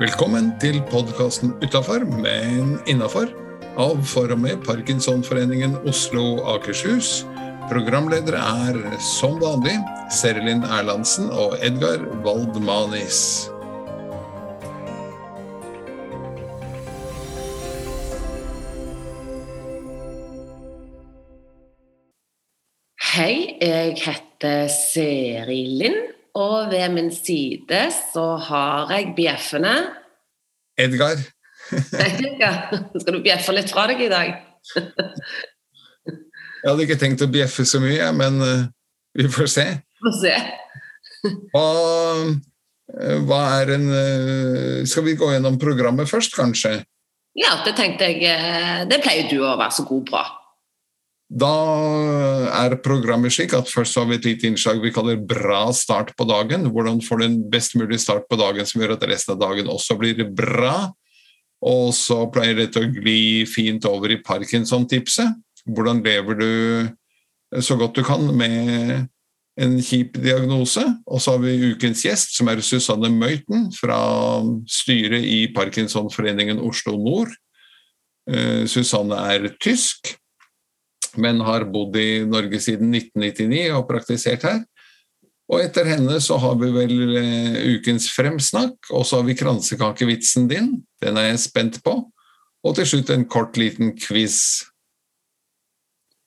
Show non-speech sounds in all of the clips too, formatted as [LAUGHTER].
Velkommen til podkasten Utafor, men innafor. Av for og med Parkinsonforeningen Oslo Akershus. Programledere er som vanlig Serlin Erlandsen og Edgar Waldmanis. Hei, jeg heter Seri Lind, og ved min side så har jeg bjeffene. Edgar. Edgar, Skal du bjeffe litt fra deg i dag? Jeg hadde ikke tenkt å bjeffe så mye, men uh, vi får se. Får se. Hva, uh, hva er en uh, Skal vi gå gjennom programmet først, kanskje? Ja, det tenkte jeg eh, Det pleier du å være så god på. Da er programmet slik at først har vi et lite innslag vi kaller 'bra start på dagen'. Hvordan får du en best mulig start på dagen som gjør at resten av dagen også blir bra. Og så pleier dette å gli fint over i Parkinson-tipset. Hvordan lever du så godt du kan med en kjip diagnose? Og så har vi ukens gjest, som er Susanne Møyten fra styret i Parkinsonforeningen Oslo Nord. Eh, Susanne er tysk men har bodd i Norge siden 1999 og praktisert her. Og etter henne så har vi vel uh, ukens fremsnakk, og så har vi kransekakevitsen din. Den er jeg spent på. Og til slutt en kort, liten quiz.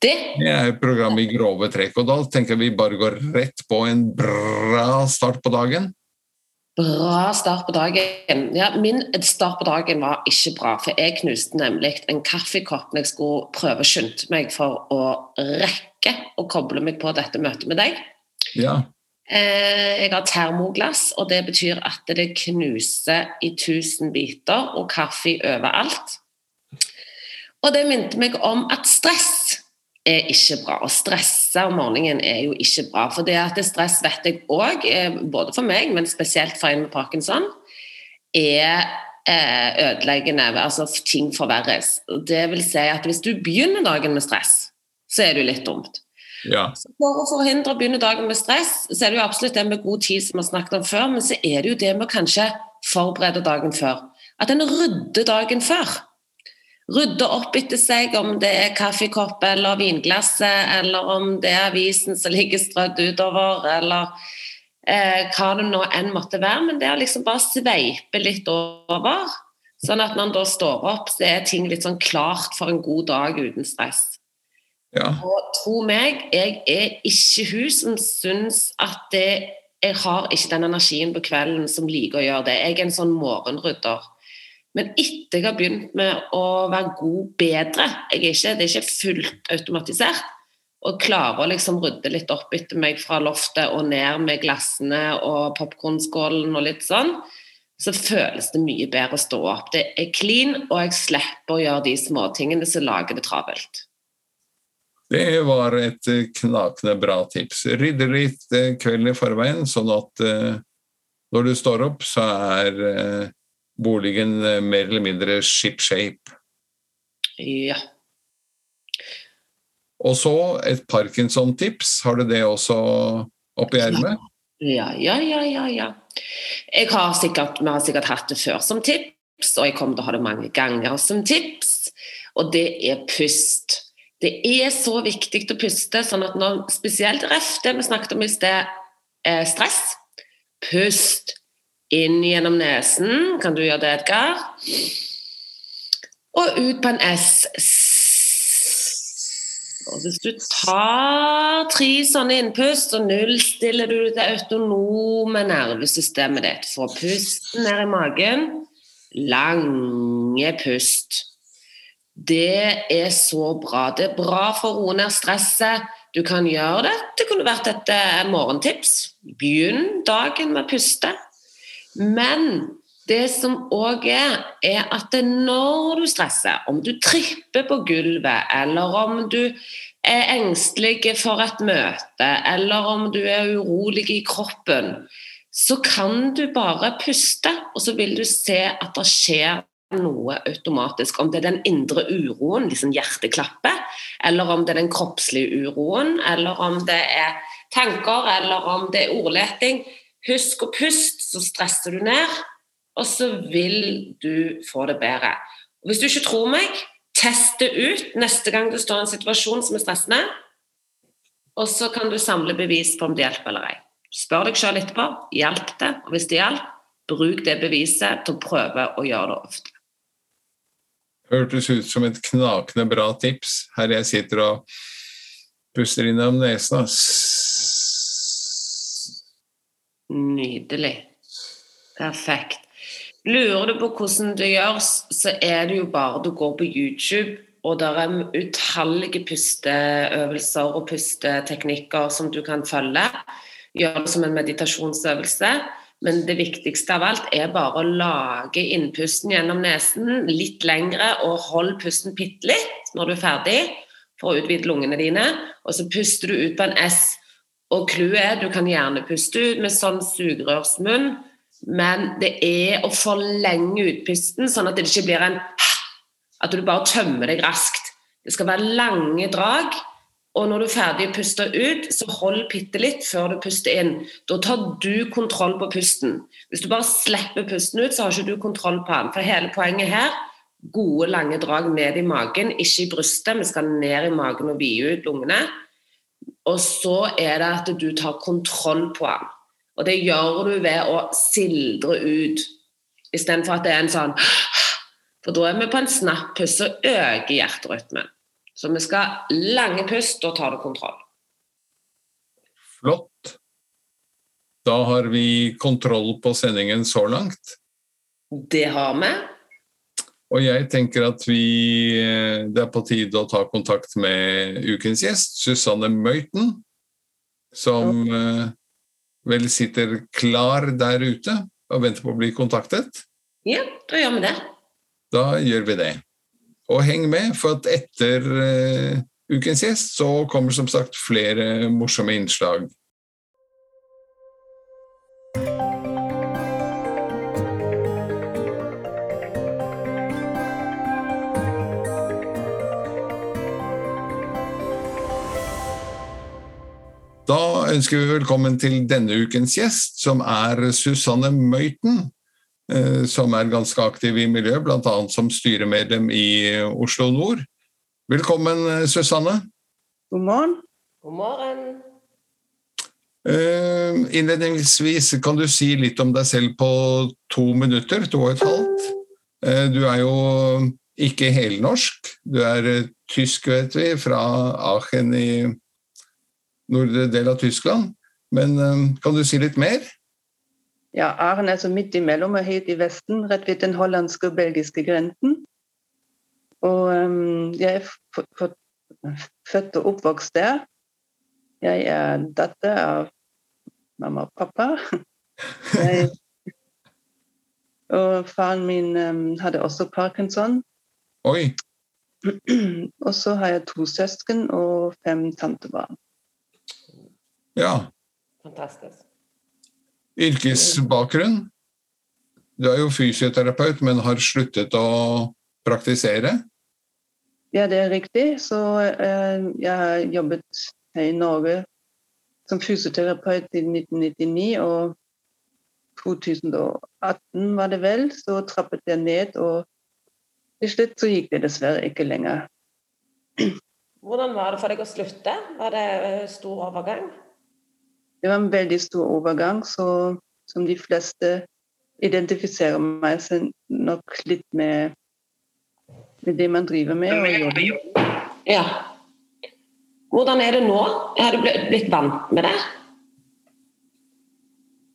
Det Det er programmet i grove trekk, og da tenker vi bare går rett på en bra start på dagen. Bra start på dagen. Ja, min start på dagen var ikke bra, for jeg knuste nemlig en kaffekopp når jeg skulle prøve å skynde meg for å rekke å koble meg på dette møtet med deg. Ja. Eh, Jeg har termoglass, og det betyr at det knuser i tusen biter, og kaffe overalt. Og det minte meg om at stress er ikke bra. Å stresse om morgenen er jo ikke bra. For det at det stress vet jeg òg, både for meg, men spesielt for en med parkinson, er eh, ødeleggende. Altså ting forverres. Det vil si at hvis du begynner dagen med stress, så er det jo litt dumt. ja. For å forhindre å begynne dagen med stress, så er det jo absolutt det med god tid som vi har snakket om før, men så er det jo det med å kanskje forberede dagen før. At en rydder dagen før. Rydde opp etter seg, om det er kaffekopp eller vinglasset, eller om det er avisen som ligger strødd utover, eller eh, hva det nå enn måtte være. Men det å liksom bare sveipe litt over, sånn at når en da står opp, så er ting litt sånn klart for en god dag uten stress. ja. Og tro meg, jeg er ikke hun som syns at det, jeg har ikke den energien på kvelden som liker å gjøre det. Jeg er en sånn morgenrydder. Men etter jeg har begynt med å være god bedre er ikke, Det er ikke fullt automatisert. Og klarer å liksom rydde litt opp etter meg fra loftet og ned med glassene og popkornskålen og litt sånn, så føles det mye bedre å stå opp. Det er clean, og jeg slipper å gjøre de småtingene som lager det travelt. Det var et knakende bra tips. Rydde litt eh, kvelden i forveien, sånn at eh, når du står opp, så er eh, boligen eh, mer eller mindre ship shape. Ja. Og så et Parkinson-tips. Har du det også oppi ermet? Ja, ja, ja, ja, ja. Jeg har sikkert, vi har sikkert hatt det før som tips, og jeg kommer til å ha det mange ganger som tips, og det er pust. Det er så viktig å puste, sånn at når spesielt ref det vi snakket om i sted, eh, stress, pust inn gjennom nesen, kan du gjøre det, Edgar? Og ut på en S. Og hvis du tar tre sånne innpust, så nullstiller du det autonome nervesystemet ditt. Få pusten ned i magen. Lange pust. Det er så bra. Det er bra for å roe ned stresset. Du kan gjøre det. Det kunne vært et eh, morgentips. Begynn dagen med å puste. Men det som òg er, er at når du stresser, om du tripper på gulvet, eller om du er engstelig for et møte, eller om du er urolig i kroppen, så kan du bare puste, og så vil du se at det skjer noe automatisk. Om det er den indre uroen, liksom hjerteklappet, eller om det er den kroppslige uroen, eller om det er tanker, eller om det er ordleting. Husk å puste, så stresser du ned. og så vil du få det bedre. Og hvis du ikke tror meg, test det ut neste gang du står en situasjon som er stressende, og så kan du samle bevis på om det hjelper eller ei. Spør deg sjøl etterpå hjalp det, og hvis det hjalp, bruk det beviset til å prøve å gjøre det ofte. Hørtes ut som et knakende bra tips. Her jeg sitter og puster innom nesen. Nydelig. Perfekt. Lurer du på hvordan det gjøres, så er det jo bare du går på YouTube, og det er utallige pusteøvelser og pusteteknikker som du kan følge. Gjør det som en meditasjonsøvelse. Men det viktigste av alt er bare å lage innpusten gjennom nesen litt lengre, og hold pusten bitte litt når du er ferdig, for å utvide lungene dine. Og så puster du ut på en S. Og clouet er du kan gjerne puste ut med sånn sugerørsmunn men det er å forlenge utpusten, sånn at det ikke blir en At du bare tømmer deg raskt. Det skal være lange drag. Og når du er ferdig å puste ut, så hold bitte litt før du puster inn. Da tar du kontroll på pusten. Hvis du bare slipper pusten ut, så har ikke du kontroll på den. For hele poenget her gode, lange drag ned i magen, ikke i brystet. Vi skal ned i magen og vide ut lungene. Og så er det at du tar kontroll på den. Og det gjør du ved å sildre ut, istedenfor at det er en sånn For da er vi på en snapp pust og øker hjerterytmen. Så vi skal lange pust, da tar du kontroll. Flott. Da har vi kontroll på sendingen så langt. Det har vi. Og jeg tenker at vi, det er på tide å ta kontakt med ukens gjest, Susanne Møyten, som ja vel sitter klar der ute og venter på å bli kontaktet? Ja, da gjør vi det. Da gjør vi det. Og heng med, for at etter uh, ukens gjest så kommer som sagt flere morsomme innslag. Ønsker vi velkommen til denne ukens gjest, som er Susanne Møyten. Eh, som er ganske aktiv i miljøet, bl.a. som styremedlem i Oslo Nord. Velkommen, eh, Susanne. God morgen. God morgen. Uh, innledningsvis, kan du si litt om deg selv på to minutter? To og et halvt. Du er jo ikke helnorsk. Du er tysk, vet vi, fra Aachen i nordre del av Tyskland. Men um, kan du si litt mer? Ja, Aren er så midt imellom og helt i Vesten, rett ved den hollandske og belgiske grensen. Og um, jeg er født og oppvokst der. Jeg er datter av mamma og pappa. [LAUGHS] Jeg, og faren min um, hadde også parkinson. Oi. [CLEARS THROAT] og så har jeg to søsken og fem tantebarn. Ja. Fantastisk. Yrkesbakgrunn? Du er jo fysioterapeut, men har sluttet å praktisere? Ja, det er riktig. Så eh, jeg har jobbet her i Norge som fysioterapeut i 1999. Og 2018 var det vel, så trappet jeg ned. Og til slutt så gikk det dessverre ikke lenger. Hvordan var det for deg å slutte? Var det stor overgang? Det var en veldig stor overgang, så som de fleste identifiserer meg nok litt med, med det man driver med. og jobber. Ja. Hvordan er det nå? Har du blitt vant med det?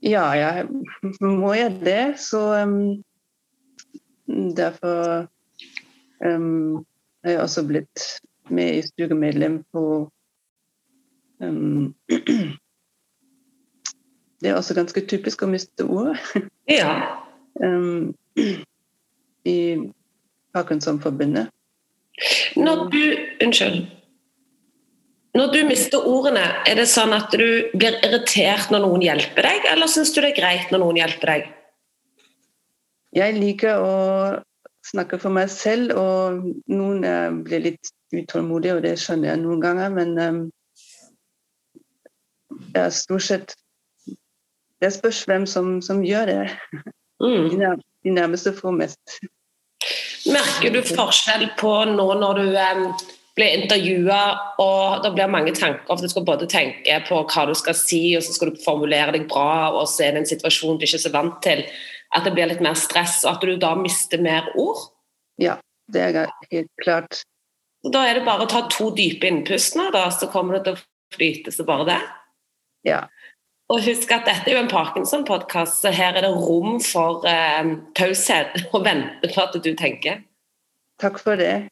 Ja, jeg må jeg det. Så um, derfor um, har jeg også blitt med i styremedlem på um, Det er også ganske typisk å miste ordet. [LAUGHS] Ja. um, [CLEARS THROAT] I Parkinson-forbundet. Når du Unnskyld. Når du mister ordene, er det sånn at du blir irritert når noen hjelper deg, eller syns du det er greit når noen hjelper deg? Jeg liker å snakke for meg selv, og noen eh, blir litt utålmodige, og det skjønner jeg noen ganger, men um, jeg er stort sett det spørs hvem som, som gjør det. Mm. de nærmeste får mest. Merker du forskjell på nå når du blir intervjua og det blir mange tanker, du skal både tenke på hva du skal si, og så skal du formulere deg bra, og så er det en situasjon du ikke er så vant til, at det blir litt mer stress, og at du da mister mer ord? Ja, det er helt klart. Da er det bare å ta to dype innpust nå, da, så kommer det til å flyte så bare det. Ja. Og husk at dette er jo en Parkinson-podkast, så her er det rom for eh, taushet og vente på at du tenker. Takk for det.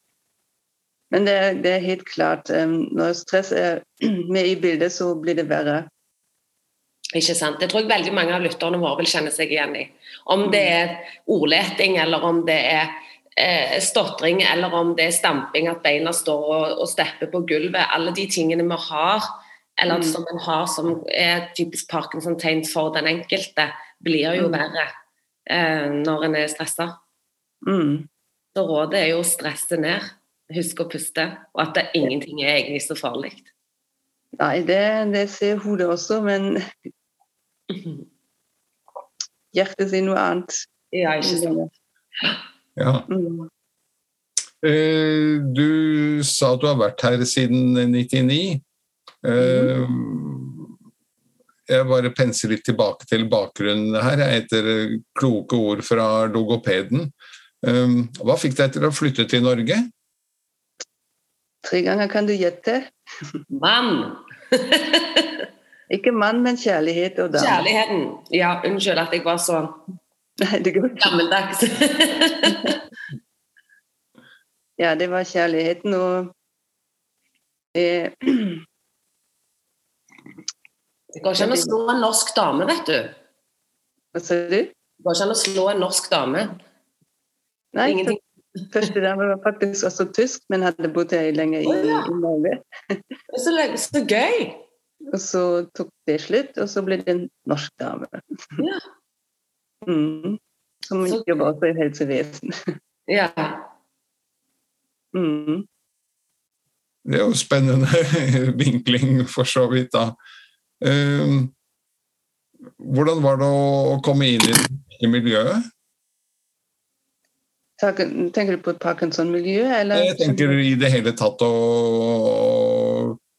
Men det er, det er helt klart um, Når stress er [CLEARS THROAT] med i bildet, så blir det verre. Ikke sant. Det tror jeg veldig mange av lytterne våre vil kjenne seg igjen i. Om det er ordleting, eller om det er eh, stotring, eller om det er stamping, at beina står og, og stepper på gulvet. Alle de tingene vi har eller mm. som en har som er typisk Parkinson-tegn for den enkelte, blir jo mm. verre eh, når en er stressa. Mm. Så rådet er jo å stresse ned, huske å puste, og at det, ingenting er egentlig så farlig. Nei, det, det ser hodet også, men hjertet sier noe annet. Ja, ikke sant. Ja. Mm. Eh, du sa at du har vært her siden 99. Eh, jeg bare penser litt tilbake til bakgrunnen her, etter kloke ord fra logopeden. Eh, hva fikk deg til å flytte til Norge? Tre ganger kan du gjette. Mann! [LAUGHS] Ikke mann, men kjærlighet og dame. Kjærligheten. Ja, unnskyld at jeg var så Nei, det går ikke. gammeldags. [LAUGHS] ja, det var kjærligheten, og eh, [CLEARS THROAT] Det går ikke an å slå en norsk dame, vet du. Hva sa du? Det går ikke an å slå en norsk dame. Nei, Ingenting. første dame var faktisk også tysk, men hadde bodd her lenge i, oh, ja. i Norge. Det er så, så gøy! Og så tok det slutt, og så ble det en norsk dame. Ja. Mm. Som Så- jobber også i helsevesen. Ja. Mm. Det er jo spennende [LAUGHS] vinkling, for så vidt, da. Eh, hvordan var det å komme inn i miljøet? Tenker du på Parkinson-miljøet, eller? Jeg tenker i det hele tatt å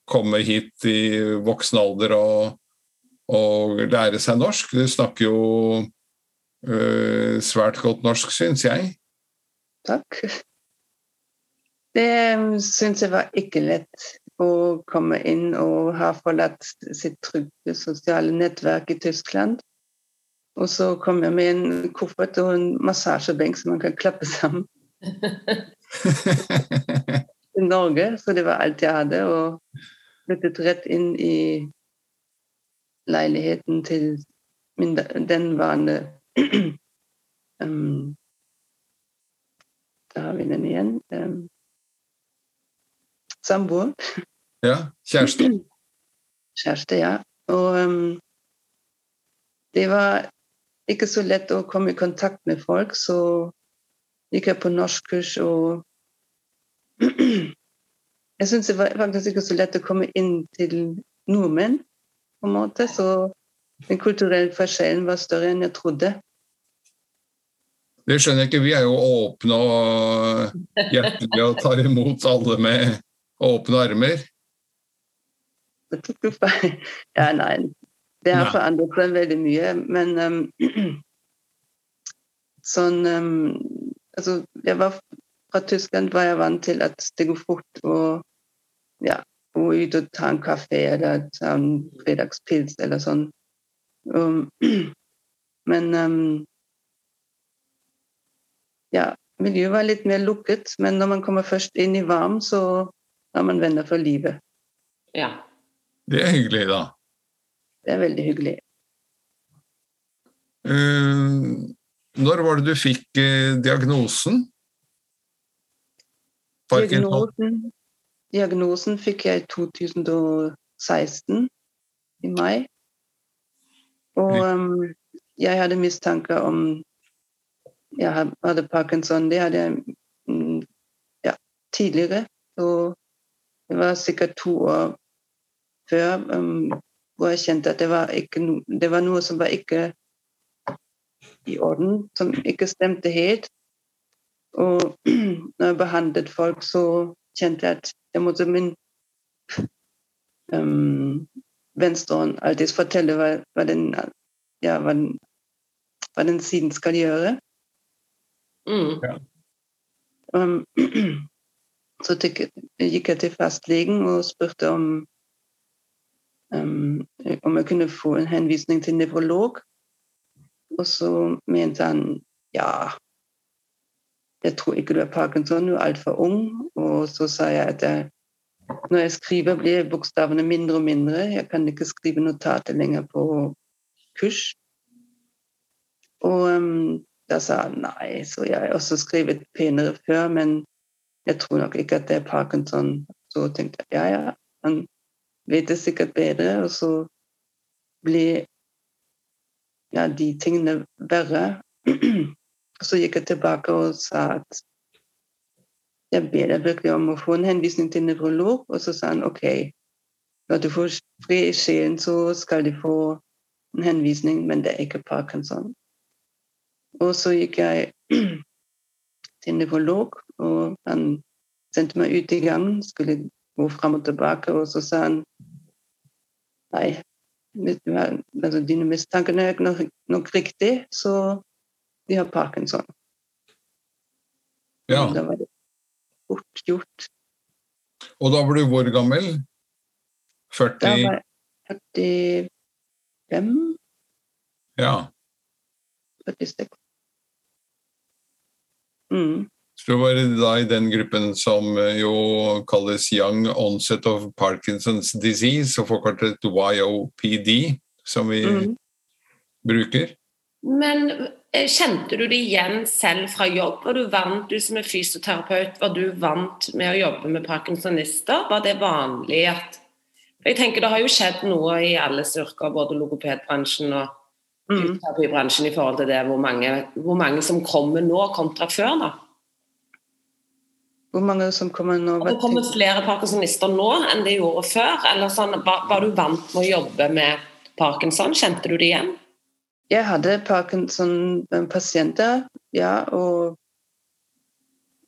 komme hit i voksen alder og, og lære seg norsk. Du snakker jo eh, svært godt norsk, syns jeg. Takk. Det syns jeg var ikke lett å komme inn og ha forlatt sitt trygge sosiale nettverk i Tyskland. Og så kom jeg med en koffert og en massasjebenk som man kan klappe sammen [LAUGHS] i Norge. Så det var alt jeg hadde. Og flyttet rett inn i leiligheten til min vanlige [CLEARS THROAT] um, Da har vi den igjen. Um, Samboer. ja, kjæreste. [CLEARS THROAT] Kjæreste, ja. Og um, det var ikke så lett å komme i kontakt med folk, så gikk jeg på norskkurs og [CLEARS THROAT] Jeg syns det var faktisk ikke så lett å komme inn til nordmenn, på en måte. Så den kulturelle forskjellen var større enn jeg trodde. Det skjønner jeg ikke. Vi er jo åpne og hjertelige og tar imot alle med åpne armer. Det tok du feil. Ja, nei. Det har forandret seg veldig mye, men um, sånn um, Altså, jeg var fra Tyskland var jeg vant til at det går fort å ja, gå ut og ta en kafé eller ta en fredagspils eller sånn. Um, [CLEARS THROAT] men um, ja, miljøet var litt mer lukket, men når man kommer først inn i varm, så har man venner for livet. ja. Det er hyggelig, da. Det er veldig hyggelig. Uh, når var det du fikk uh, diagnosen? Diagnosen, diagnosen fikk jeg i 2016, i mai. Og um, jeg hadde mistanke om jeg hadde parkinson. Det hadde jeg mm, ja, tidligere. Så det var sikkert to år før um, hvor jeg kjente at det var, ikke no, det var noe som var ikke i orden, som ikke stemte helt. Og [CLEARS THROAT] når jeg behandlet folk, så kjente jeg at jeg måtte min um, venstre hånd alltid fortelle hva, hva, den, ja, hva, den, hva den siden skal gjøre. Mm. Um, [CLEARS THROAT] så gikk jeg til fastlegen og spurte om um, om jeg kunne få en henvisning til nevrolog. Og så mente han ja, jeg tror ikke du er Parkinson, du er altfor ung. Og så sa jeg at jeg, når jeg skriver, blir bokstavene mindre og mindre. Jeg kan ikke skrive notater lenger på kurs. Og um, da sa han nei, så jeg har også skrevet penere før, men jeg tror nok ikke at det er Parkinson. Så tenkte jeg ja, ja, han vet det sikkert bedre. Og så ble ja, de tingene verre. [CLEARS THROAT] så gikk jeg tilbake og sa at jeg ber deg virkelig om å få en henvisning til nevrolog. Og så sa han OK, når du får fred i sjelen, så skal de få en henvisning, men det er ikke Parkinson. Og så gikk jeg [CLEARS THROAT] til nevrolog, og han sendte meg ut i gangen, skulle gå fram og tilbake, og så sa han nei, altså, dine mistanker er nok, nok riktig, så de har parkinson. Ja. Da var det fort gjort. Og da var du hvor gammel? 40? Da var jeg 45? Ja. 46. Mm. Så var var da i den gruppen som eh, jo kalles Young Onset of Parkinson's Disease, og forkortet YOPD, som vi Mm. bruker. Men eh, kjente du det igjen selv fra jobb? Var du vant, du som er fysioterapeut, var du vant med å jobbe med parkinsonister? Var det vanlig at Jeg tenker Det har jo skjedd noe i alles yrker, både logopedbransjen og Mm. fysioterapibransjen, i forhold til det hvor mange, hvor mange som kommer nå kontra før. da. Hvor mange som kommer nå? Det kommer flere parkinsonister nå enn det gjorde før? eller sånn, var, var du vant med å jobbe med parkinson? Kjente du det igjen? Jeg hadde parkinson-pasienter, ja, og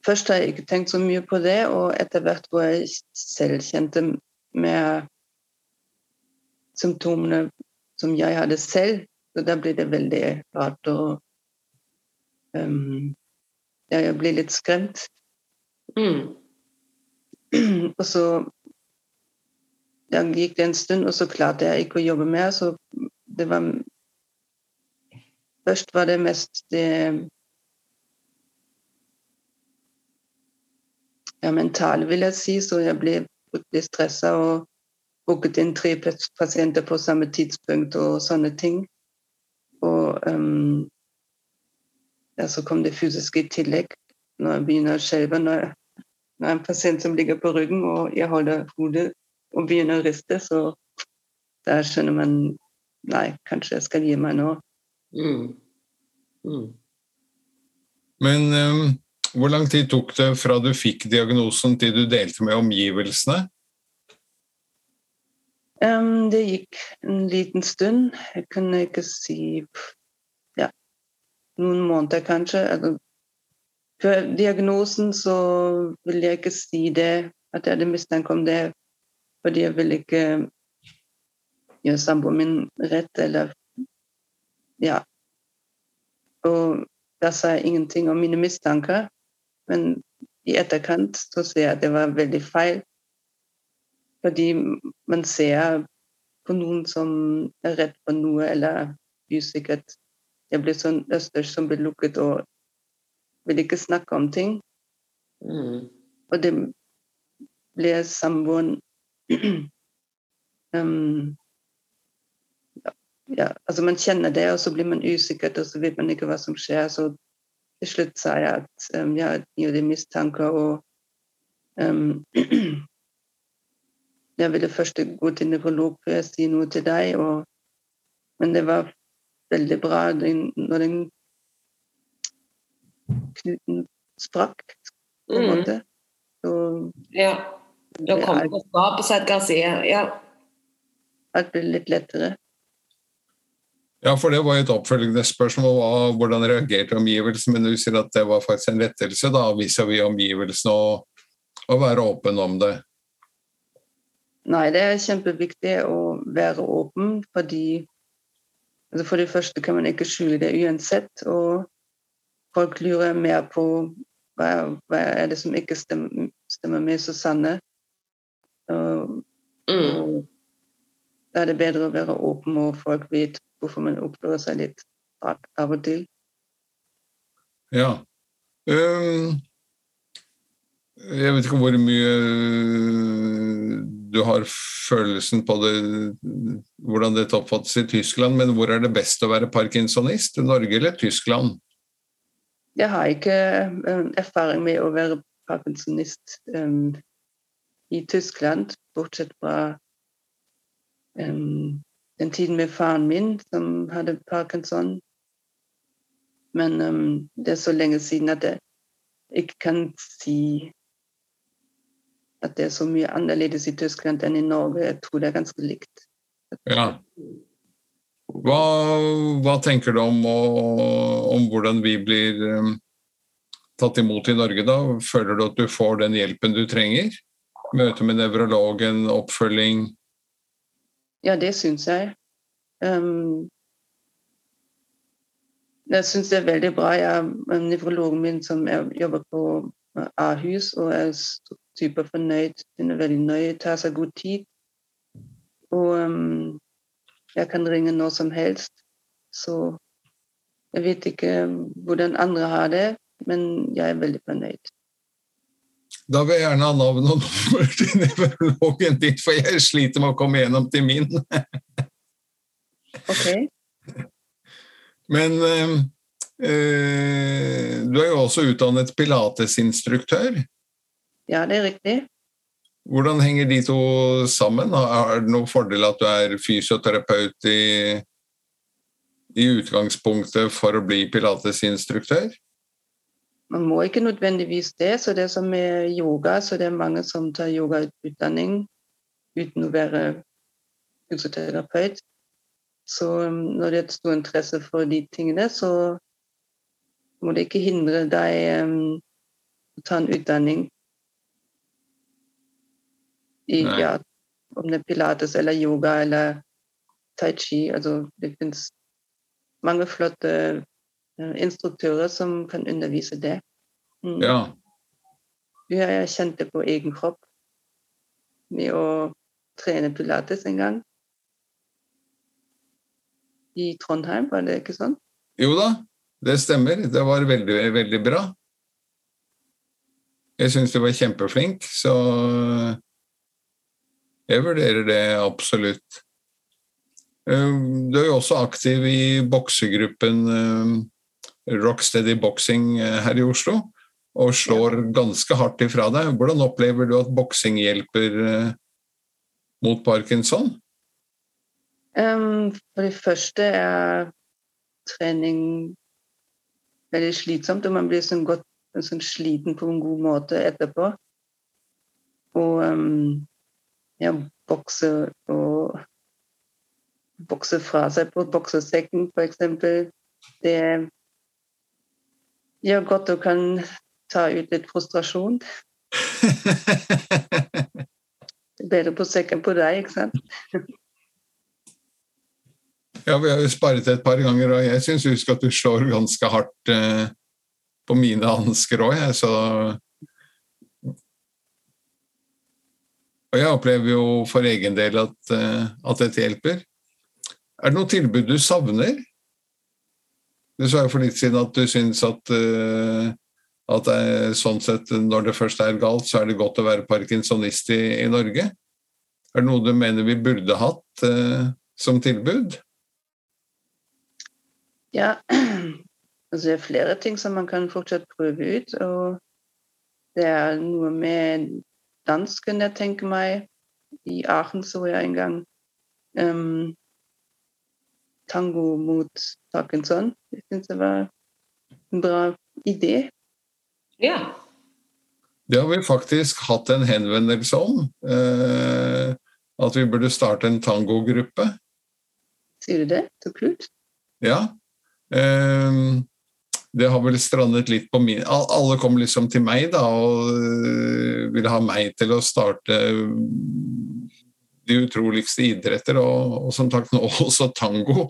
først har jeg ikke tenkt så mye på det, og etter hvert hvor jeg selv kjente med symptomene som jeg hadde selv, så da ble det veldig rart å um, ja, Jeg blir litt skremt. Mm. [CLEARS THROAT] og så ja, gikk det en stund, og så klarte jeg ikke å jobbe mer. Så det var Først var det mest det ja, mentale, vil jeg si. Så jeg ble fryktelig stressa og booket inn tre pasienter på samme tidspunkt og sånne ting. Og um, ja, så kom det fysiske i tillegg. Når jeg begynner å skjelve, når, jeg, når jeg er en pasient som ligger på ryggen og jeg holder hodet og begynner å riste, så da skjønner man Nei, kanskje jeg skal gi meg nå. Mm. Mm. Men um, hvor lang tid tok det fra du fikk diagnosen til du delte med omgivelsene? Um, det gikk en liten stund. Jeg kunne ikke si ja, noen måneder, kanskje. Altså, før diagnosen så vil jeg ikke si det, at jeg hadde mistanke om det, fordi jeg vil ikke gjøre samboeren min rett, eller Ja. Og da sa jeg ingenting om mine mistanker, men i etterkant så ser jeg at det var veldig feil. Fordi man ser på noen som er redd for noe eller usikkert. Jeg blir sånn østers som blir lukket og vil ikke snakke om ting. Mm. Og det ble samboeren [CLEARS THROAT] um, ja, altså Man kjenner det, og så blir man usikker, og så vet man ikke hva som skjer. Så til slutt sa jeg at um, ja, jeg gjorde mistanker, og um, [CLEARS THROAT] jeg ville først gå til nevrolog før jeg sier noe til deg. Og, men det var veldig bra når den knuten sprakk, på en Mm. måte. Så Ja. Da kommer det på seg som Edgar sier. Ja. alt blir litt lettere. Ja, for det var jo et oppfølgende spørsmål. Hvordan reagerte omgivelsene? Men du sier at det var faktisk en lettelse da, vis-à-vis omgivelsene, å være åpen om det. Nei, det er kjempeviktig å være åpen, fordi altså For det første kan man ikke skjule det uansett. Og folk lurer mer på hva, hva er det som ikke stemmer, stemmer med Susanne. Og, mm. og da er det bedre å være åpen, og folk vet hvorfor man oppfører seg litt rart av og til. Ja. Um, jeg vet ikke hvor mye du har følelsen på det, hvordan dette oppfattes i Tyskland, men hvor er det best å være parkinsonist? Norge eller Tyskland? Ikke um, erfaring med å være parkinsonist i Tyskland, bortsett fra den tiden med faren min, som hadde parkinson. Men um, det er så lenge siden at jeg ikke kan si at det er så mye annerledes i Tyskland enn i Norge. Jeg tror det er ganske likt. Ja. Hva, hva tenker du om, om, hvordan vi blir um, tatt imot i Norge, da? Føler du at du får den hjelpen du trenger? Møte med nevrologen, oppfølging? Ja, det syns jeg. Um, jeg syns det er veldig bra. Jeg er nevrologen min som jobber på Ahus og er superfornøyd. Hun er veldig nøye, tar seg god tid. Og um, jeg kan ringe når som helst. Så jeg vet ikke hvordan andre har det, men jeg er veldig fornøyd. Da vil jeg gjerne ha navn og nummer [LAUGHS] til nevrologen din, for jeg sliter med å komme gjennom til min. ok. [LAUGHS] Men øh, du er jo også utdannet pilatesinstruktør. Ja, det er riktig. Hvordan henger de to sammen? Er det noen fordel at du er fysioterapeut i, i utgangspunktet for å bli pilatesinstruktør? Man må ikke nødvendigvis det. så Det er som med yoga, så det er mange som tar yogautdanning uten å være fysioterapeut. Så um, når det er stor interesse for de tingene, så må det ikke hindre deg um, å ta en utdanning i ja, om det er pilates eller yoga eller tai chi. Altså, det finnes mange flotte Eh, instruktører som kan undervise det. Mm. Ja. Jeg kjente på egen kropp med å trene pilates en gang. I Trondheim, var det ikke sånn? Jo da, det stemmer. Det var veldig, veldig bra. Jeg syns du var kjempeflink, så jeg vurderer det absolutt. Eh, du er jo også aktiv i boksegruppen eh, Rocksteady Boxing eh, her i Oslo, og slår ganske hardt ifra deg. Hvordan opplever du at boksing hjelper eh, mot parkinson? Um, for det første er trening veldig slitsomt, og man blir sånn godt sånn sliten på en god måte etterpå. Og um, ja, bokse og bokse fra seg på boksesekken, f.eks. Det gjør godt du kan ta ut litt frustrasjon. [LAUGHS] Bedre på sekken på deg, ikke sant? [LAUGHS] ja, vi har jo sparet et par ganger, og jeg syns husk at du slår ganske hardt eh, på mine hansker òg, jeg, så Og jeg opplever jo for egen del at, uh, at dette hjelper. Er det noe tilbud du savner? Du sa jo for litt siden at du syns at, uh, at det sånn sett, når det først er galt, så er det godt å være parkinsonist i, i Norge. Er det noe du mener vi burde hatt uh, som tilbud? Ja, [CLEARS THROAT] altså det er flere ting som man kan fortsatt prøve ut. Og det er noe med dansken jeg tenke meg. I Aachen så jeg en gang um, tango mot Parkinson. Jeg syns det var en bra idé. Ja. Det har vi faktisk hatt en henvendelse om. Eh, at vi burde starte en tangogruppe. Sier du det? Så kult. Ja. Um, det har vel strandet litt på min Alle kom liksom til meg da og uh, ville ha meg til å starte de utroligste idretter, og, og som sagt nå [LAUGHS] også tango.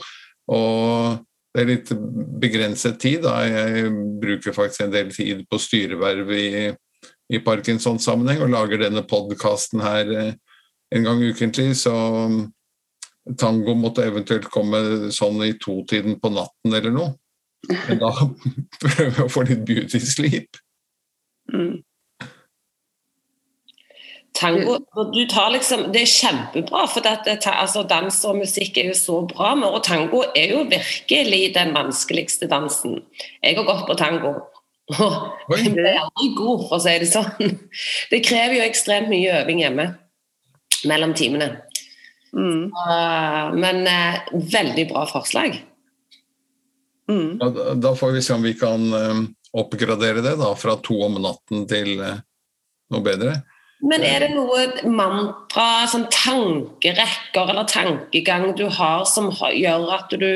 Og det er litt begrenset tid. da, Jeg bruker faktisk en del tid på styreverv i, i Parkinsons-sammenheng og lager denne podkasten her eh, en gang ukentlig. Så tango måtte eventuelt komme sånn i totiden på natten eller noe. Men da prøver jeg å få litt beauty sleep. Mm. Tango du tar liksom, Det er kjempebra, for det, altså, dans og musikk er jo så bra. Og tango er jo virkelig den vanskeligste dansen. Jeg har gått på tango. Jeg ble aldri god, for å si det sånn. Det krever jo ekstremt mye øving hjemme mellom timene. Mm. Så, men uh, veldig bra forslag. Mm. Da får vi se om vi kan um, oppgradere det da, fra to om natten til uh, noe bedre. Men er det noe mantra, sånn tankerekker eller tankegang du har som gjør at du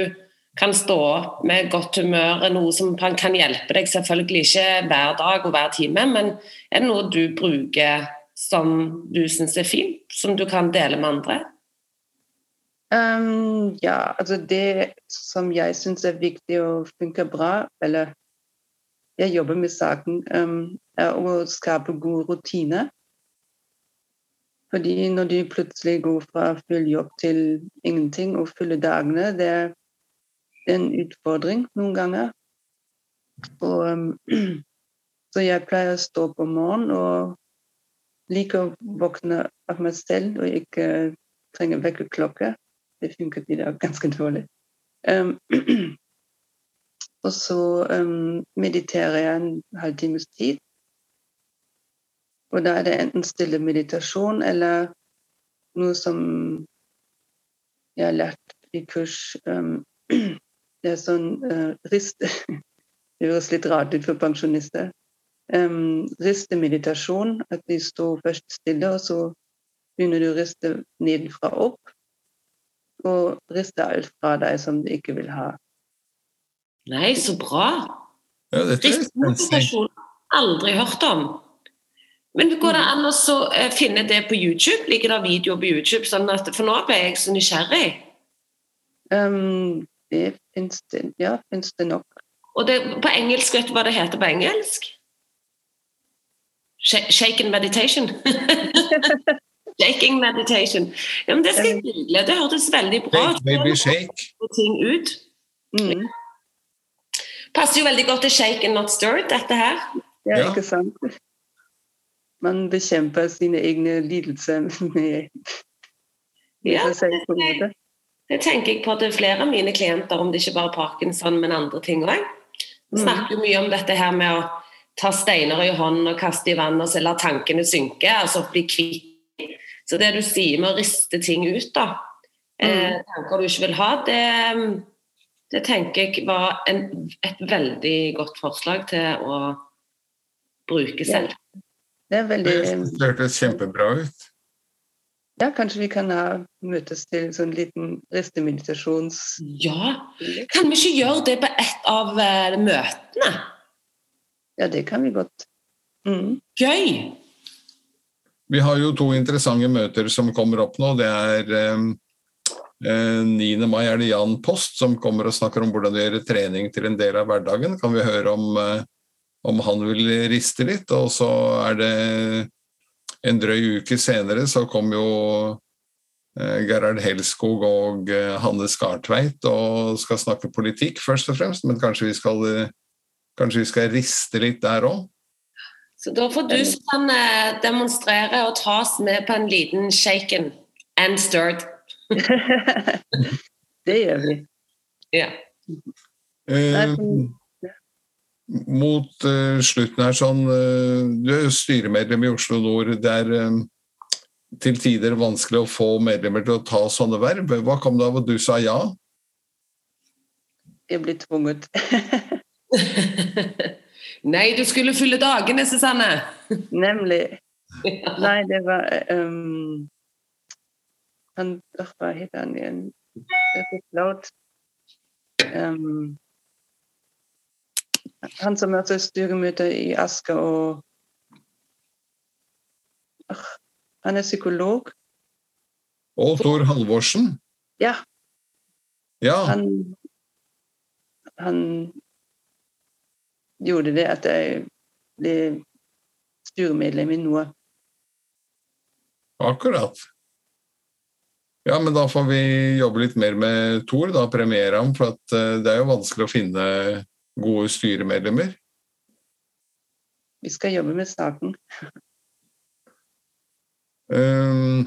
kan stå opp med godt humør, noe som kan hjelpe deg selvfølgelig ikke hver dag og hver time, men er det noe du bruker som du syns er fint, som du kan dele med andre? Um, ja, altså det som jeg syns er viktig og funker bra, eller jeg jobber med saken, um, er å skape gode rutiner. Fordi når de plutselig går fra full jobb til ingenting og fulle dagene, det er en utfordring noen ganger. Og, um, [CLEARS THROAT] så jeg pleier å stå på morgenen og liker å våkne av meg selv og ikke trenger vekkerklokke. Det funket i dag ganske dårlig. Um, [CLEARS THROAT] og så um, mediterer jeg en halvtimes tid. Og da er det enten stille meditasjon eller noe som jeg har lært i kurs um, [CLEARS THROAT] Det er sånn uh, riste [LAUGHS] Det høres litt rart ut for pensjonister. Um, ristemeditasjon. At de står først stille, og så begynner du å riste nedenfra opp. Og riste alt fra deg som du ikke vil ha. Nei, så bra! Ja, Ristemotivasjon aldri hørt om. Men går det mm. an å eh, finne det på YouTube? Ligger det videoer på YouTube? Sånn at, for nå ble jeg så nysgjerrig. Um, det fins det, ja, finnes det nok. Og det, på engelsk, vet du hva det heter på engelsk? Shaken meditation. [LAUGHS] Shaking meditation. Ja, men Det skal jeg google. Det hørtes veldig bra ut. Baby shake. Ting ut. Mm. Passer jo veldig godt til shake and not stirred, dette her. Ja, ikke sant man bekjemper sine egne lidelser [LAUGHS] med, med ja, seg. på en måte. Det tenker jeg på til flere av mine klienter, om det ikke bare er parkinson, men andre ting òg. Vi mm. snakker jo mye om dette her med å ta steiner i hånden og kaste i vann og så la tankene synke, altså bli kvitt. Så det du sier med å riste ting ut, da, eh, mm. tanker du ikke vil ha, det, det tenker jeg var en, et veldig godt forslag til å bruke selv. Det er veldig Det hørtes kjempebra ut. Ja, kanskje vi kan ha, møtes til sånn liten ristemeditasjons... Ja! Kan vi ikke gjøre det på et av uh, møtene? Ja, det kan vi godt. Mm. Gøy! Vi har jo to interessante møter som kommer opp nå. Det er uh, 9. mai er det Jan Post som kommer og snakker om hvordan du gjør trening til en del av hverdagen. Kan vi høre om eh, om han vil riste litt. Og så er det en drøy uke senere så kom jo eh, Gerhard Helskog og eh, Hanne Skartveit og skal snakke politikk, først og fremst. Men kanskje vi skal, kanskje vi skal riste litt der òg? Så da får du som kan eh, demonstrere og tas med på en liten shaken and stirred. [LAUGHS] det gjør vi. Ja. Eh, mot eh, slutten her sånn uh, Du er jo styremedlem i Oslo Nord. Det er um, til tider vanskelig å få medlemmer til å ta sånne verv. Hva kom det av at du sa ja? Jeg blir tvunget. [LAUGHS] [LAUGHS] Nei, du skulle fylle dagene, Susanne! Nemlig. [LAUGHS] Nei, det var um, han, Hva heter han igjen? Det er så um, Han som er til styremøte i Asker og Ach, Han er psykolog. Og Tor Halvorsen? Ja. Ja, Han, han gjorde det at jeg ble styremedlem i NOA. akkurat. Ja, men da får vi jobbe litt mer med Tor, da premiere ham, for at eh, det er jo vanskelig å finne gode styremedlemmer. Vi skal jobbe med saken. Um,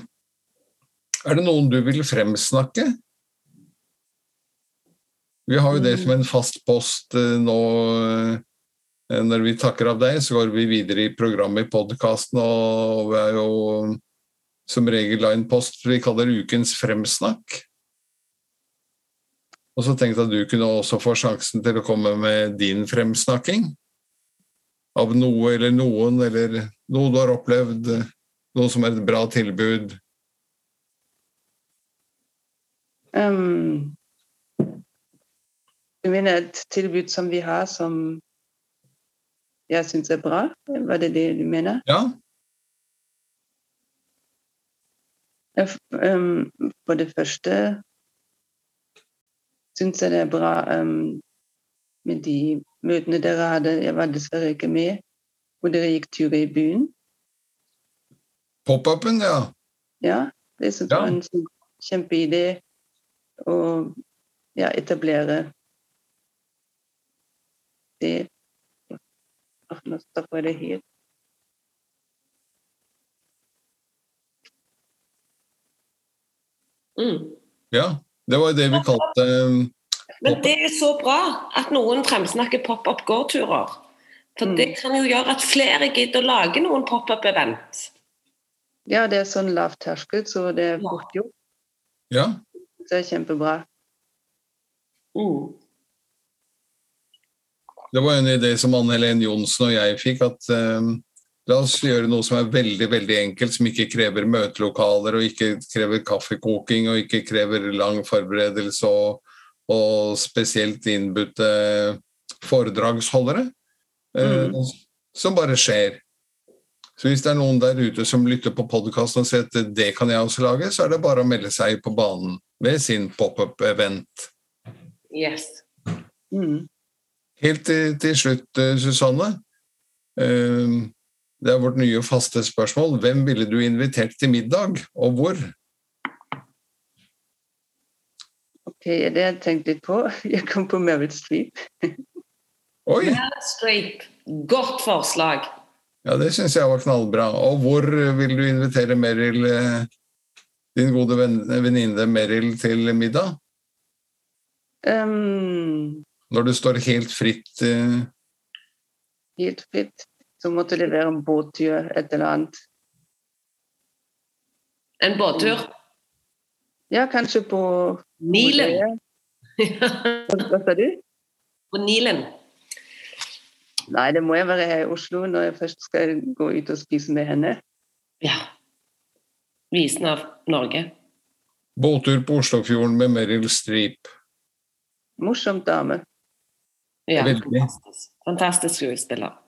er det noen du vil fremsnakke? Vi har jo det som en fast post eh, nå. Eh, Når vi takker av deg, så går vi videre i programmet i podkasten, og vi er jo som regel en post vi kaller Ukens fremsnakk. Og så tenkte jeg at du kunne også få sjansen til å komme med din fremsnakking. Av noe eller noen, eller noe du har opplevd, noe som er et bra tilbud. Um, du mener et tilbud som vi har, som jeg syns er bra? Var det det du mener? Ja, Jeg f- Um, for det første syns jeg det er bra um, med de møtene dere hadde. Jeg var dessverre ikke med, hvor dere gikk turer i byen. pop-upen, ja. Ja, det syns Ja. jeg var en sånn kjempeidé å ja, etablere det Helt. Mm. Ja, det var jo det vi kalte um, Men det er så bra at noen fremsnakker pop-up gårdturer. For Mm. det kan jo gjøre at flere gidder å lage noen pop-up-event. Ja, det er sånn lavt terskel, så det er fort gjort. Ja, Det er kjempebra. Mm. Det var en idé som Anne Helen Johnsen og jeg fikk, at eh, la oss gjøre noe som er veldig, veldig enkelt, som ikke krever møtelokaler, og ikke krever kaffekoking, og ikke krever lang forberedelse, og, og spesielt innbudte foredragsholdere, eh, Mm. som bare skjer. Så hvis det er noen der ute som lytter på podkasten og sier at det kan jeg også lage, så er det bare å melde seg på banen ved sin pop-up-event. Yes. Mm. Helt til, til slutt, eh, Susanne. Eh, Det er vårt nye faste spørsmål. Hvem ville du invitert til middag, og hvor? Ok, det har jeg tenkt litt på. [LAUGHS] Jeg kom på Meryl Streep. [LAUGHS] Oi! Meryl Streep. Godt forslag. Ja, det syns jeg var knallbra. Og hvor vil du invitere Meryl, eh, din gode venn- venninne Meryl til middag? Um, Når du står helt fritt eh, helt fritt. Så måtte det være en båttur, et eller annet. En båttur. Ja, kanskje på Nilen. Hva [LAUGHS] hva sa du? På Nilen. Nei, det må jeg være her i Oslo når jeg først skal gå ut og spise med henne. Ja. Visen av Norge. båttur på Oslofjorden med Meryl Streep. Morsom dame. Ja, fantastisk. Fantastisk skuespiller.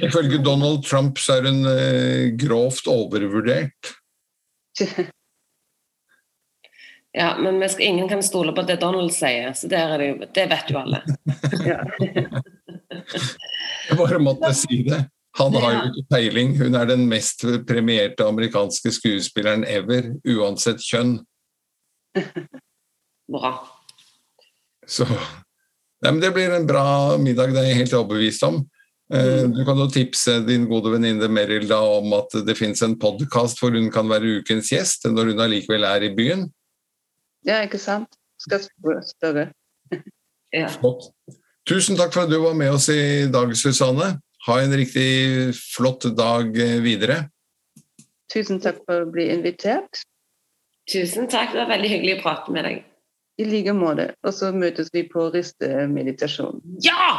Ifølge Donald Trump så er hun eh, grovt overvurdert. [LAUGHS] Ja, men vi skal, ingen kan stole på det Donald sier, så der er det, jo, det vet jo alle. [LAUGHS] Jeg bare måtte si det. Han har jo ikke peiling. Hun er den mest premierte amerikanske skuespilleren ever, uansett kjønn. [LAUGHS] Bra. Så Nei, men Det blir en bra middag, det er jeg helt overbevist om. Eh, Du kan jo tipse din gode venninne Meryl da om at det finnes en podkast hvor hun kan være ukens gjest når hun allikevel er i byen. ja, ikke sant? Skal spørre. [LAUGHS] Ja. Flott. Tusen takk for at du var med oss i dag, Susanne. Ha en riktig flott dag eh, videre. Tusen takk for å bli invitert. Tusen takk, det var veldig hyggelig å prate med deg. I like måte. Og så møtes vi på ristemeditasjon. Ja!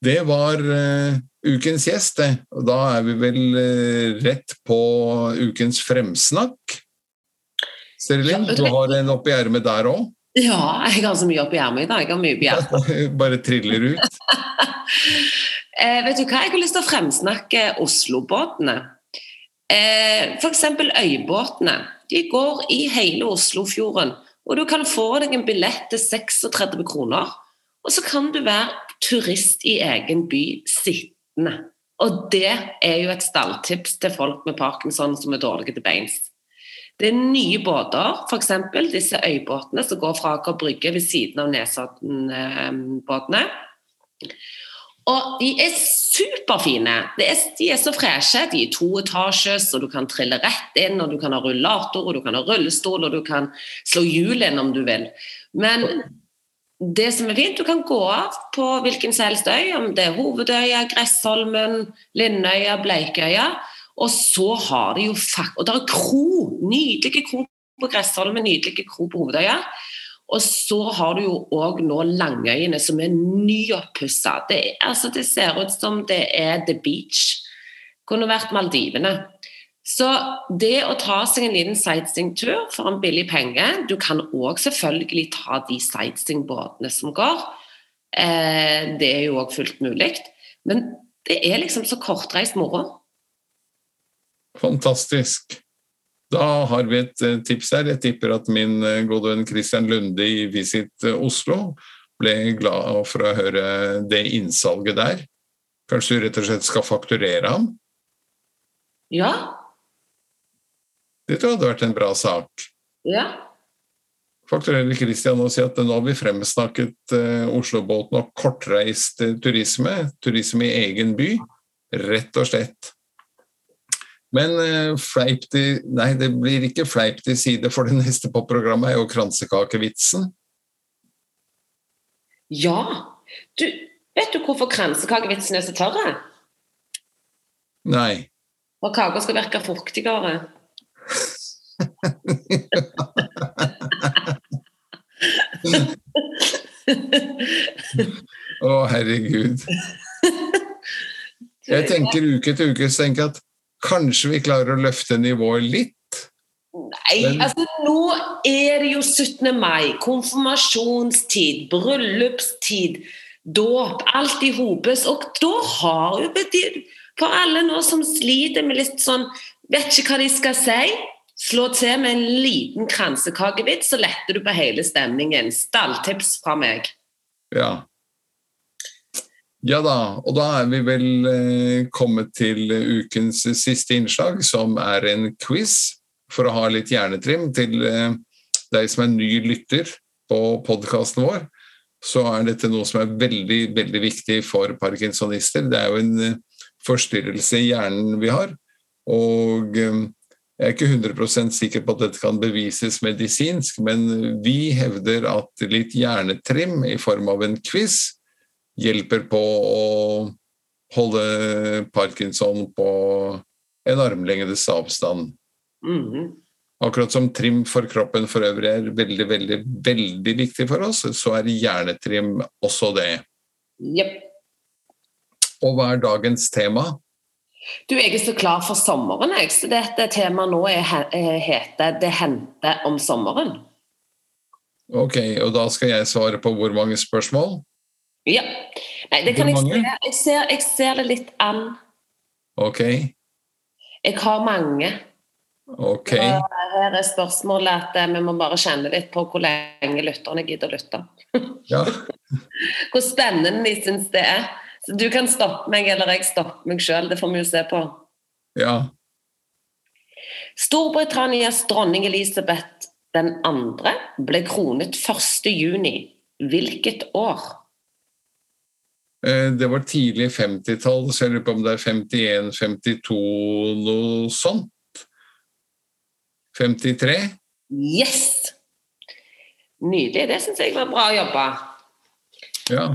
Det var uh, ukens gjest, det. Og da er vi vel uh, rett på ukens fremsnakk. Serilin, du har en oppi ermet der òg? Ja, jeg har så mye oppi ermet i dag. Jeg har mye oppi ermet. [LAUGHS] Bare triller ut? [LAUGHS] eh, vet du hva, jeg har lyst til å fremsnakke Oslobåtene. Eh, F.eks. øybåtene. De går i hele Oslofjorden. Og du kan få deg en billett til 36 kroner. Og så kan du være turist i egen by sittende. Og det er jo et stalltips til folk med parkinson som er dårlige til beins. Det er nye båter, f.eks. disse øybåtene som går fra Aker Brygge ved siden av Nesodden-båtene. Og de er superfine. Er, de er så freshe. De er toetasjes, og du kan trille rett inn, og du kan ha rullator, og du kan ha rullestol, og du kan slå hjul inn om du vil. Men det som er fint, du kan gå av på hvilken som helst øy, om det er Hovedøya, Gressholmen, Lindøya, Bleikøya. Og så har de jo Og det er kro, nydelige kro på Gressholmen, nydelige kro på Hovedøya. Og så har du jo òg nå Langøyene, som er nyoppussa. Det, altså, det ser ut som det er The Beach. Kunne vært Maldivene. Så det å ta seg en liten sightseeingtur for en billig penge Du kan òg selvfølgelig ta de sightseeingbåtene som går. Eh, det er jo òg fullt mulig. Men det er liksom så kortreist moro. Fantastisk. Da har vi et eh, tips her. Jeg tipper at min eh, gode venn Christian Lunde i Visit eh, Oslo ble glad for å høre det innsalget der. Kanskje du rett og slett skal fakturere ham? Ja. Det tror jeg hadde vært en bra sak. Ja. Fakturere Christian og si at nå har vi fremsnakket Oslobåten og kortreist turisme. Turisme i egen by. Rett og slett. Men uh, fleip til Nei, det blir ikke fleip til side, for det neste på programmet er jo kransekakevitsen. Ja. Du, vet du hvorfor kransekakevitsen er så tørre? Nei. For kaka skal virke fuktigere. Å, herregud. [LAUGHS] Jeg tenker uke til uke så tenker jeg at Kanskje vi klarer å løfte nivået litt? Nei, Men... altså nå er det jo 17. mai, konfirmasjonstid, bryllupstid, dåp. Alt i hopes. Og da har jo For alle nå som sliter med litt sånn Vet ikke hva de skal si. Slå til med en liten kransekakevits, så letter du på hele stemningen. Stalltips fra meg. Ja. Ja da, og da er vi vel eh, kommet til ukens siste innslag, som er en quiz. For å ha litt hjernetrim til eh, deg som er ny lytter på podkasten vår, så er dette noe som er veldig, veldig viktig for parkinsonister. Det er jo en eh, forstyrrelse i hjernen vi har. Og jeg er ikke 100% sikker på at dette kan bevises medisinsk, men vi hevder at litt hjernetrim i form av en quiz hjelper på å holde parkinson på en armlengdes avstand. Mm -hmm. Akkurat som trim for kroppen for øvrig er veldig, veldig, veldig viktig for oss, så er hjernetrim også det. Yep. Og hva er dagens tema? Du, Jeg er så klar for sommeren, jeg. Så dette temaet nå er, heter 'Det hendte om sommeren'. Ok, og da skal jeg svare på hvor mange spørsmål? Ja. Nei, det kan jeg se. Jeg ser, jeg ser det litt an. Ok. Jeg har mange. Ok. Og her er spørsmålet at eh, vi må bare kjenne litt på hvor lenge lytterne gidder å lytte. Ja. [LAUGHS] hvor spennende de syns det er. Så du kan stoppe meg, eller jeg stopper meg sjøl. Det får vi jo se på. Ja. Storbritannias dronning Elisabeth den andre ble kronet 1.6. Hvilket år? Eh, det var tidlig 50-tall, så jeg lurer på om det er 51-52, noe sånt? 53? Yes! Nydelig. Det syns jeg var bra jobba. Ja.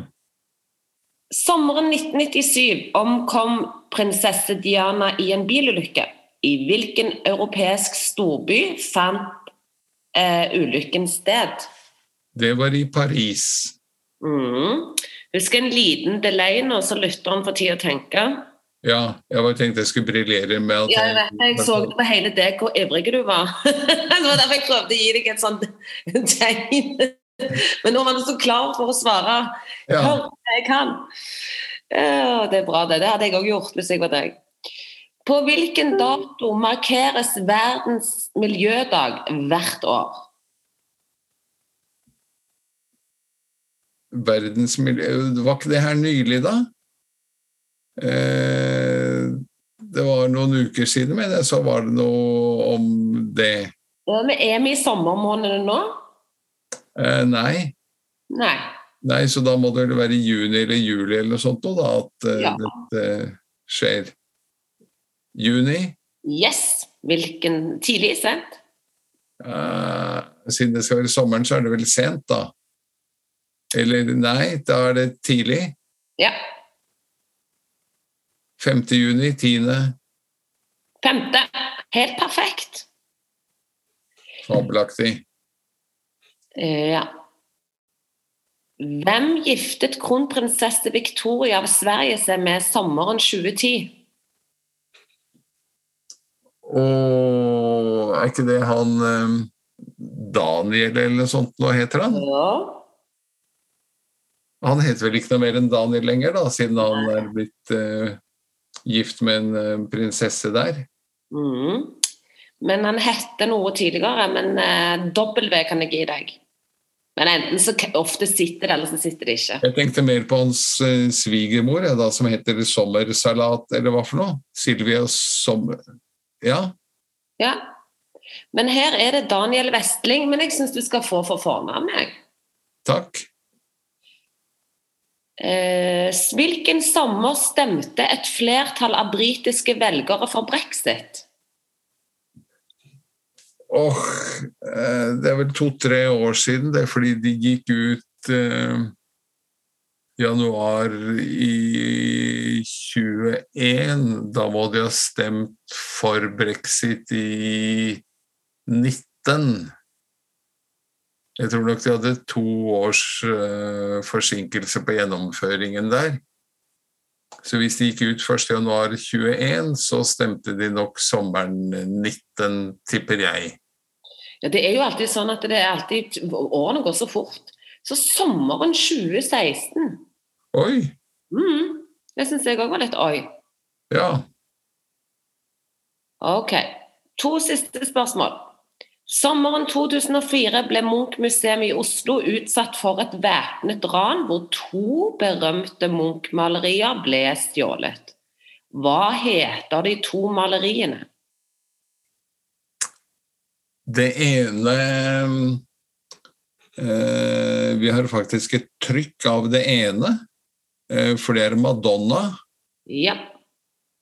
Sommeren 1997 omkom prinsesse Diana i en bilulykke. I hvilken europeisk storby fant eh, ulykken sted? Det var i Paris. Mm. Husk en liten delay nå, så lytteren får tid å tenke. Ja, jeg bare tenkte jeg skulle briljere med at Ja, jeg vet. Jeg så det på hele deg hvor ivrig du var. [LAUGHS] det var derfor jeg prøvde å gi deg et sånt [LAUGHS] tegn. Men nå var du så klar for å svare. Ja. Jeg kan. Ja, det er bra, det. Det hadde jeg òg gjort hvis jeg var deg. På hvilken dato markeres verdens miljødag hvert år? Verdensmiljø Var ikke det her nylig, da? Eh, det var noen uker siden, men så var det noe om det. Ja, Men er vi i sommermånedene nå? Eh, nei. Nei. nei, så da må det vel være i juni eller juli eller noe sånt da, at eh, Ja. dette skjer. Juni? Yes. Hvilken tidlig sent? Eh, siden det skal være sommeren, så er det vel sent, da. Eller nei, da er det tidlig. Ja. 5. juni, 10. Femte. Helt perfekt. Fabelaktig. Ja. Hvem giftet kronprinsesse Victoria av Sverige seg med sommeren 2010? Og er ikke det han eh, Daniel eller noe sånt nå heter han? Ja. Han heter vel ikke noe mer enn Daniel lenger, da, siden han er blitt uh, gift med en uh, prinsesse der. Mm. Men han heter noe tidligere, men uh, W kan jeg gi deg. Men enten så ofte sitter det, eller så sitter det ikke. Jeg tenkte mer på hans uh, svigermor, ja, da, som heter Sommersalat, eller hva for noe? Silvia Sommer... Ja, Ja. Men her er det Daniel Vestling, men jeg syns du skal få for fornavn, jeg. takk. Eh, hvilken sommer stemte et flertall av britiske velgere for brexit? Åh, oh, det er vel to-tre år siden, det er fordi de gikk ut eh, januar i 21. Da må de ha stemt for brexit i 19. Jeg tror nok de hadde to års uh, forsinkelse på gjennomføringen der. Så hvis de gikk ut 1.1.21, så stemte de nok sommeren 19, tipper jeg. Ja, det er jo alltid sånn at det er alltid, årene går så fort. Så sommeren 2016 Oi! mm, Det syns jeg òg var litt oi. Ja. Ok. To siste spørsmål. Sommeren 2004 ble Munch-museet i Oslo utsatt for et væpnet ran hvor to berømte Munch-malerier ble stjålet. Hva heter de to maleriene? Det ene eh, Vi har faktisk et trykk av det ene, eh, for det er Madonna. Ja.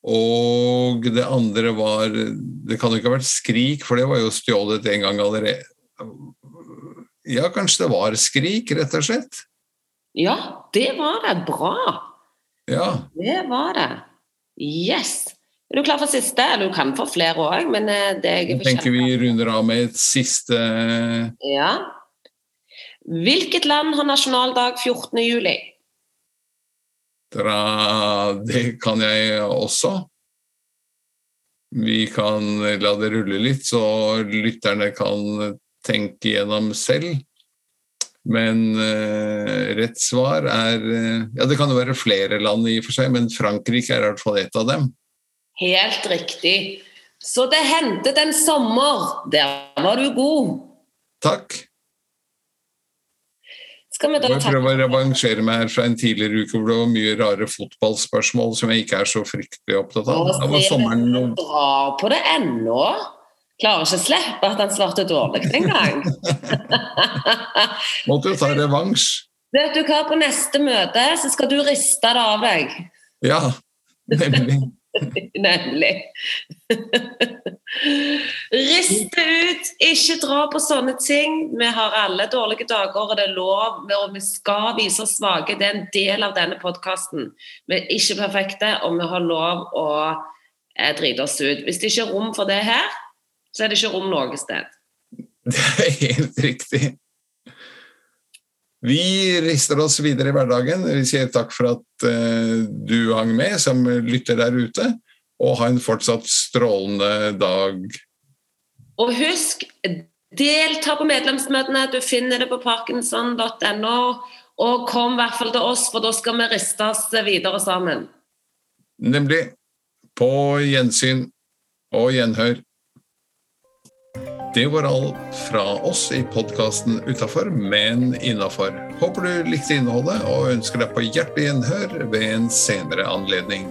Og det andre var Det kan jo ikke ha vært Skrik, for det var jo stjålet en gang allerede. Ja, kanskje det var Skrik, rett og slett? ja, det var det. Bra. Ja. Det var det. Yes. Er du klar for siste? Du kan få flere òg, men eh, det er Jeg tenker vi runder av med et siste Ja. Hvilket land har nasjonaldag 14. juli? Det kan jeg også. Vi kan la det rulle litt, så lytterne kan tenke gjennom selv. Men eh, rett svar er eh, Ja, det kan jo være flere land i og for seg, men Frankrike er i hvert fall et av dem. Helt riktig. Så det hendte en sommer. Der var du god. Takk. Skal vi da Jeg prøver å revansjere meg her fra en tidligere uke hvor det var mye rare fotballspørsmål som jeg ikke er så fryktelig opptatt av. Da var sommeren Han noe drar på det ennå. Klarer ikke å slippe at han svarte dårlig engang. [LAUGHS] Måtte jo ta revansj. Vet du hva, på neste møte så skal du riste det av deg. Ja, [LAUGHS] nemlig. [LAUGHS] Nemlig. Riste ut, ikke dra på sånne ting. Vi har alle dårlige dager, og det er lov, og vi skal vise oss svake. Det er en del av denne podkasten. Vi er ikke perfekte, og vi har lov å eh, drite oss ut. Hvis det ikke er rom for det her, så er det ikke rom noe sted. Det [LAUGHS] er helt riktig. Vi rister oss videre i hverdagen. Vi sier takk for at uh, du hang med, som lytter der ute. Og ha en fortsatt strålende dag. Og husk, delta på medlemsmøtene. Du finner det på parkinson.no. Og kom i hvert fall til oss, for da skal vi ristes videre sammen. Nemlig. På gjensyn og gjenhør. Det var alt fra oss i podkasten Utafor, men innafor. Håper du likte innholdet og ønsker deg på hjertelig gjenhør ved en senere anledning.